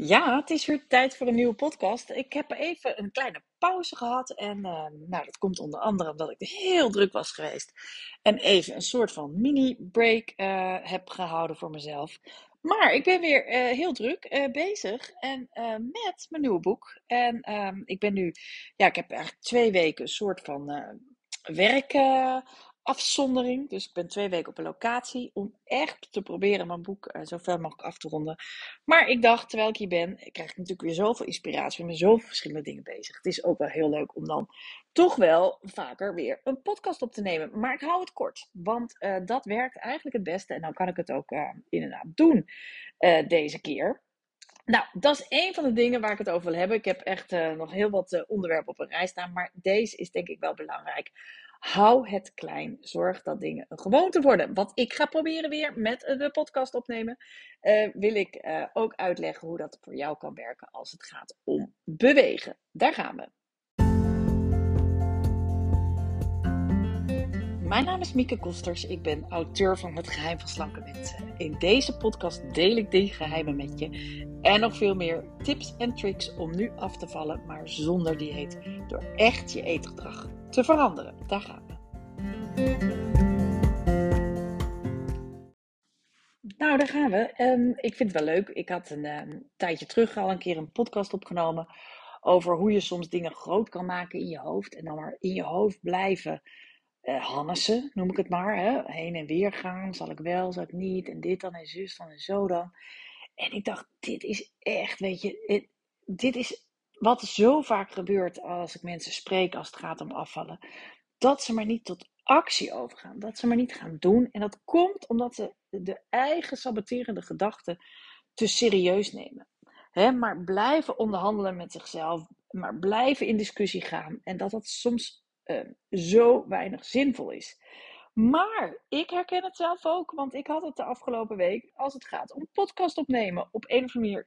Ja, het is weer tijd voor een nieuwe podcast. Ik heb even een kleine pauze gehad. En uh, nou, dat komt onder andere omdat ik heel druk was geweest. En even een soort van mini-break uh, heb gehouden voor mezelf. Maar ik ben weer uh, heel druk bezig en, met mijn nieuwe boek. En ehm, ik ben nu, ja, ik heb eigenlijk twee weken een soort van werk afzondering. Dus ik ben twee weken op een locatie om echt te proberen mijn boek uh, zo ver mogelijk af te ronden. Maar ik dacht, terwijl ik hier ben, krijg ik natuurlijk weer zoveel inspiratie. Ik ben met zoveel verschillende dingen bezig. Het is ook wel heel leuk om dan toch wel vaker weer een podcast op te nemen. Maar ik hou het kort, want uh, dat werkt eigenlijk het beste. En dan kan ik het ook uh, inderdaad doen deze keer. Nou, dat is een van de dingen waar ik het over wil hebben. Ik heb echt nog heel wat onderwerpen op een rij staan. Maar deze is denk ik wel belangrijk. Hou het klein. Zorg dat dingen een gewoonte worden. Wat ik ga proberen weer met de podcast opnemen, uh, wil ik uh, ook uitleggen hoe dat voor jou kan werken als het gaat om bewegen. Daar gaan we. Mijn naam is Mieke Kosters. Ik ben auteur van Het Geheim van Slanke Mensen. In deze podcast deel ik die geheimen met je. En nog veel meer tips en tricks om nu af te vallen, maar zonder dieet. Door echt je eetgedrag te veranderen. Daar gaan we. Nou, daar gaan we. Um, ik vind het wel leuk. Ik had een um, tijdje terug al een keer een podcast opgenomen over hoe je soms dingen groot kan maken in je hoofd en dan maar in je hoofd blijven uh, noem ik het maar. Hè? Heen en weer gaan, zal ik wel, zal ik niet, en dit dan en zus dan en zo dan. En ik dacht, dit is echt, weet je, dit is wat zo vaak gebeurt als ik mensen spreek als het gaat om afvallen. Dat ze maar niet tot actie overgaan. Dat ze maar niet gaan doen. En dat komt omdat ze de eigen saboterende gedachten te serieus nemen. He, maar blijven onderhandelen met zichzelf. Maar blijven in discussie gaan. En dat dat soms uh, zo weinig zinvol is. Maar ik herken het zelf ook, want ik had het de afgelopen week als het gaat om podcast opnemen. Op een of andere manier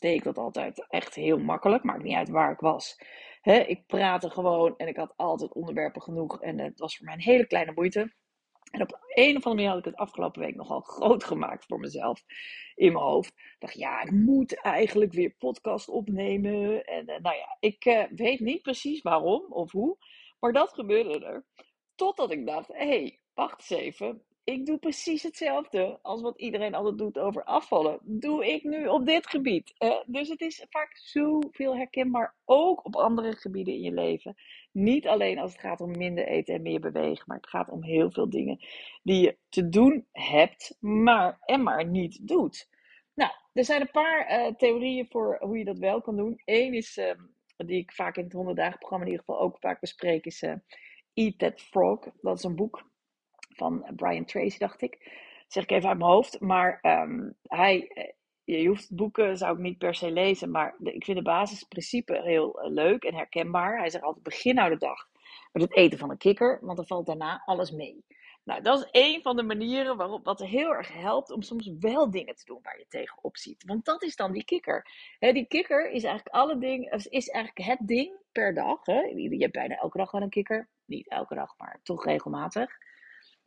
deed ik dat altijd echt heel makkelijk. Maakt niet uit waar ik was. ik praatte gewoon en ik had altijd onderwerpen genoeg. En het was voor mij een hele kleine moeite. En op een of andere manier had ik het afgelopen week nogal groot gemaakt voor mezelf in mijn hoofd. Ik dacht, ja, ik moet eigenlijk weer podcast opnemen. En uh, nou ja, ik uh, weet niet precies waarom of hoe. Maar dat gebeurde er. Totdat ik dacht, hé, hey, wacht even ik doe precies hetzelfde als wat iedereen altijd doet over afvallen. Doe ik nu op dit gebied. Dus het is vaak zoveel herkenbaar, ook op andere gebieden in je leven. Niet alleen als het gaat om minder eten en meer bewegen, maar het gaat om heel veel dingen die je te doen hebt, maar en maar niet doet. Nou, er zijn een paar uh, theorieën voor hoe je dat wel kan doen. Eén is, uh, die ik vaak in het 100 dagen programma in ieder geval ook vaak bespreek, is eh, Eat That Frog. Dat is een boek van Brian Tracy, dacht ik. Dat zeg ik even uit mijn hoofd. Maar um, hij, eh, je hoeft boeken, zou ik niet per se lezen. Maar ik vind de basisprincipe heel uh, leuk en herkenbaar. Hij zegt altijd: begin nou de dag met het eten van een kikker, want dan valt daarna alles mee. Nou, dat is een van de manieren waarop wat heel erg helpt om soms wel dingen te doen waar je tegenop ziet. Want dat is dan die kikker. Die kikker is eigenlijk alle dingen, is eigenlijk het ding per dag. Je hebt bijna elke dag wel een kikker. Niet elke dag, maar toch regelmatig.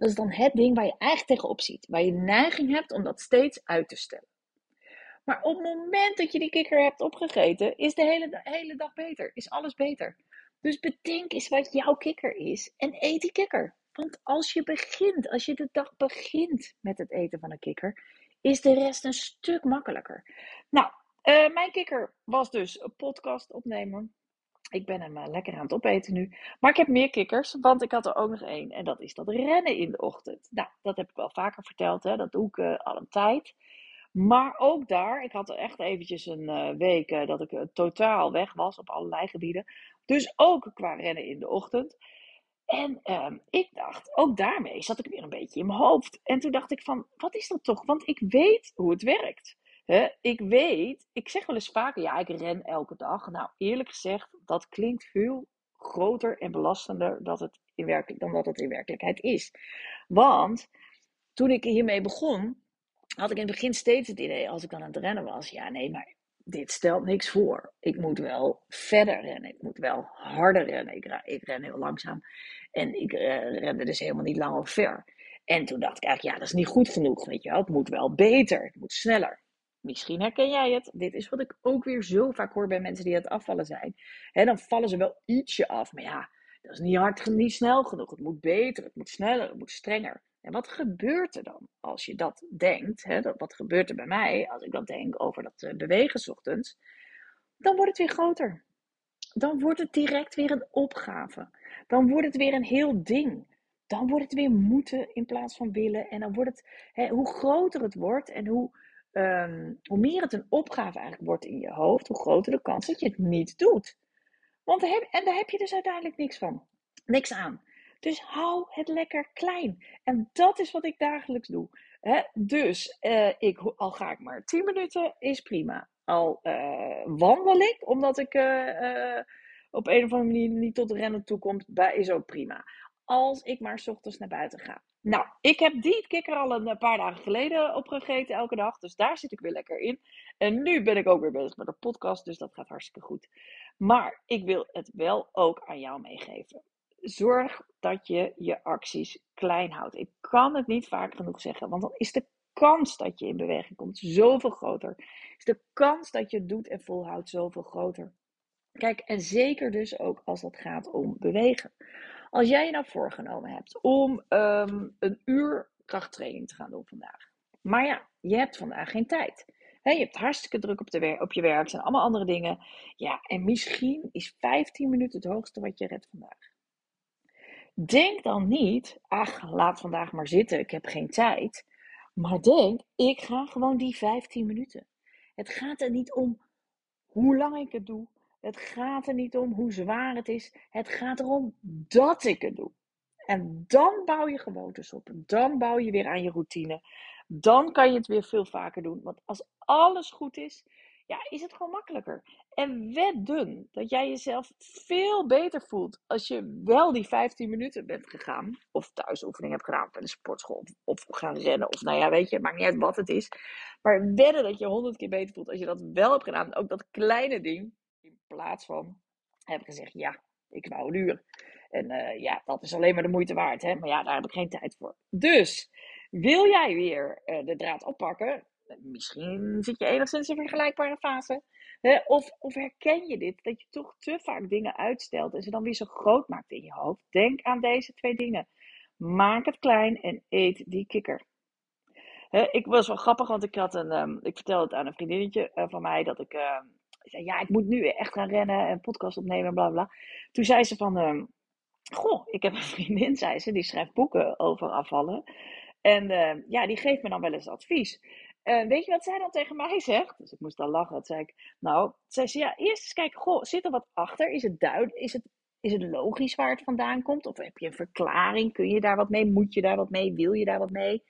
Dat is dan het ding waar je eigenlijk tegenop ziet. Waar je neiging hebt om dat steeds uit te stellen. Maar op het moment dat je die kikker hebt opgegeten, is de hele, hele dag beter. Is alles beter. Dus bedenk eens wat jouw kikker is en eet die kikker. Want als je begint, als je de dag begint met het eten van een kikker, is de rest een stuk makkelijker. Nou, uh, mijn kikker was dus een podcast opnemen. Ik ben hem uh, lekker aan het opeten nu. Maar ik heb meer kikkers, want ik had er ook nog één. En dat is dat rennen in de ochtend. Nou, dat heb ik wel vaker verteld. Hè? Dat doe ik uh, al een tijd. Maar ook daar, ik had er echt eventjes een uh, week dat ik totaal weg was op allerlei gebieden. Dus ook qua rennen in de ochtend. En ehm, ik dacht, ook daarmee zat ik weer een beetje in mijn hoofd. En toen dacht ik van, wat is dat toch? Want ik weet hoe het werkt. Ik weet, ik zeg wel eens vaker, ja, ik ren elke dag. Nou, eerlijk gezegd, dat klinkt veel groter en belastender dat het in werkelijk, dan dat het in werkelijkheid is. Want toen ik hiermee begon, had ik in het begin steeds het idee, als ik dan aan het rennen was, ja, nee, maar dit stelt niks voor. Ik moet wel verder rennen. Ik moet wel harder rennen. Ik, ik ren heel langzaam. En ik uh, rende dus helemaal niet lang of ver. En toen dacht ik eigenlijk, ja, dat is niet goed genoeg. Weet je wel. Het moet wel beter. Het moet sneller. Misschien herken jij het. Dit is wat ik ook weer zo vaak hoor bij mensen die aan het afvallen zijn. He, dan vallen ze wel ietsje af, maar ja, dat is niet hard, niet snel genoeg. Het moet beter, het moet sneller, het moet strenger. En wat gebeurt er dan als je dat denkt? Hè? Wat gebeurt er bij mij als ik dat denk over dat uh, bewegen s ochtends? Dan wordt het weer groter. Dan wordt het direct weer een opgave. Dan wordt het weer een heel ding. Dan wordt het weer moeten in plaats van willen. En dan wordt het, hoe groter het wordt en hoe, um, hoe meer het een opgave eigenlijk wordt in je hoofd, hoe groter de kans dat je het niet doet. Want en daar heb je dus uiteindelijk niks van. Niks aan. Dus hou het lekker klein. En dat is wat ik dagelijks doe. dus uh, ik, al ga ik maar 10 minuten, is prima. Al uh, wandel ik, omdat ik uh, op een of andere manier niet tot rennen toe kom, is ook prima. Als ik maar s ochtends naar buiten ga. Nou, ik heb die kikker al een paar dagen geleden opgegeten elke dag. Dus daar zit ik weer lekker in. En nu ben ik ook weer bezig met een podcast. Dus dat gaat hartstikke goed. Maar ik wil het wel ook aan jou meegeven zorg dat je je acties klein houdt. Ik kan het niet vaak genoeg zeggen, want dan is de kans dat je in beweging komt zoveel groter. Is de kans dat je het doet en volhoudt zoveel groter. Kijk, en zeker dus ook als het gaat om bewegen. Als jij je nou voorgenomen hebt om ehm, een uur krachttraining te gaan doen vandaag. Maar ja, je hebt vandaag geen tijd. je hebt hartstikke druk op, de op je werk, zijn allemaal andere dingen. Ja, en misschien is 15 minuten het hoogste wat je redt vandaag. Denk dan niet, ach, laat vandaag maar zitten, ik heb geen tijd. Maar denk, ik ga gewoon die 15 minuten. Het gaat er niet om hoe lang ik het doe. Het gaat er niet om hoe zwaar het is. Het gaat erom dat ik het doe. En dan bouw je gewoontes op. Dan bouw je weer aan je routine. Dan kan je het weer veel vaker doen. Want als alles goed is, ja, is het gewoon makkelijker. En wedden dat jij jezelf veel beter voelt als je wel die 15 minuten bent gegaan. Of thuisoefening hebt gedaan, of in de sportschool. Of, of gaan rennen. Of nou ja, weet je, maakt niet uit wat het is. Maar wedden dat je honderd keer beter voelt als je dat wel hebt gedaan. Ook dat kleine ding. Plaats van, heb gezegd, ja, ik wou een uur. En uh, ja, dat is alleen maar de moeite waard. Hè? Maar ja, daar heb ik geen tijd voor. Dus, wil jij weer uh, de draad oppakken? Misschien zit je enigszins in een vergelijkbare fase. Of, of herken je dit, dat je toch te vaak dingen uitstelt en ze dan weer zo groot maakt in je hoofd? Denk aan deze twee dingen. Maak het klein en eet die kikker. ik was wel grappig, want ik, had een, um, ik vertelde het aan een vriendinnetje uh, van mij dat ik uh, zei: Ja, ik moet nu echt gaan rennen en podcast opnemen en bla bla. Toen zei ze van: um, Goh, ik heb een vriendin, zei ze, die schrijft boeken over afvallen. En uh, ja, die geeft me dan wel eens advies. Weet je wat zij dan tegen mij zegt? Dus ik moest dan lachen. Dat zei ik, nou, zei ze, ja, eerst eens kijken, goh, zit er wat achter? Is het duidelijk? Is het, is het logisch waar het vandaan komt? Of heb je een verklaring? Kun je daar wat mee? Moet je daar wat mee? Wil je daar wat mee?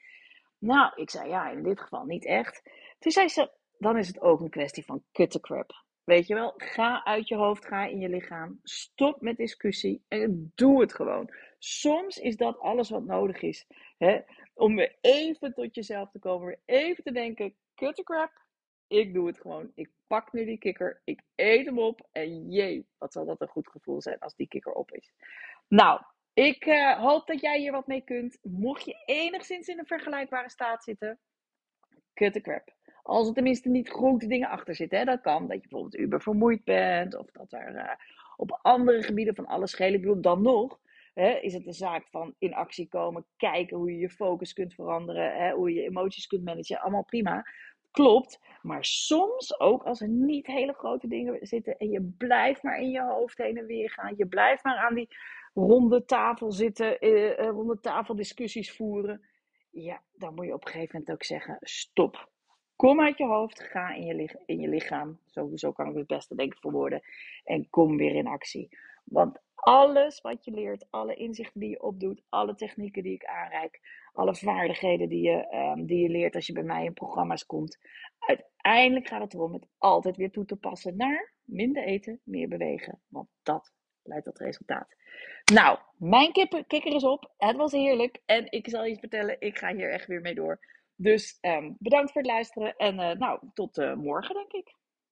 Nou, ik zei, ja, in dit geval niet echt. Toen zei ze, dan is het ook een kwestie van crap. Weet je wel, ga uit je hoofd, ga in je lichaam. Stop met discussie en doe het gewoon. Soms is dat alles wat nodig is. Hè? Om weer even tot jezelf te komen. Weer even te denken: crap. Ik doe het gewoon. Ik pak nu die kikker. Ik eet hem op. En jee, wat zal dat een goed gevoel zijn als die kikker op is. Nou, ik uh, hoop dat jij hier wat mee kunt. Mocht je enigszins in een vergelijkbare staat zitten, crap. Als er tenminste niet grote dingen achter zitten. Hè? Dat kan. Dat je bijvoorbeeld uber vermoeid bent. Of dat er uh, op andere gebieden van alles schelen. Ik bedoel, dan nog Hè, is het een zaak van in actie komen, kijken hoe je je focus kunt veranderen, hè, hoe je je emoties kunt managen, allemaal prima. Klopt, maar soms ook als er niet hele grote dingen zitten en je blijft maar in je hoofd heen en weer gaan, je blijft maar aan die ronde tafel zitten, eh, eh ronde tafel discussies voeren, ja, dan moet je op een gegeven moment ook zeggen: stop. Kom uit je hoofd, ga in je, in je lichaam. Sowieso kan ik het beste denken voor woorden. En kom weer in actie. Want alles wat je leert, alle inzichten die je opdoet, alle technieken die ik aanreik, alle vaardigheden die je, um, die je leert als je bij mij in programma's komt. Uiteindelijk gaat het erom het altijd weer toe te passen naar minder eten, meer bewegen. Want dat leidt tot resultaat. Nou, mijn kikker is op. Het was heerlijk. En ik zal je vertellen, ik ga hier echt weer mee door. Dus um, bedankt voor het luisteren. En uh, nou, tot uh, morgen denk ik.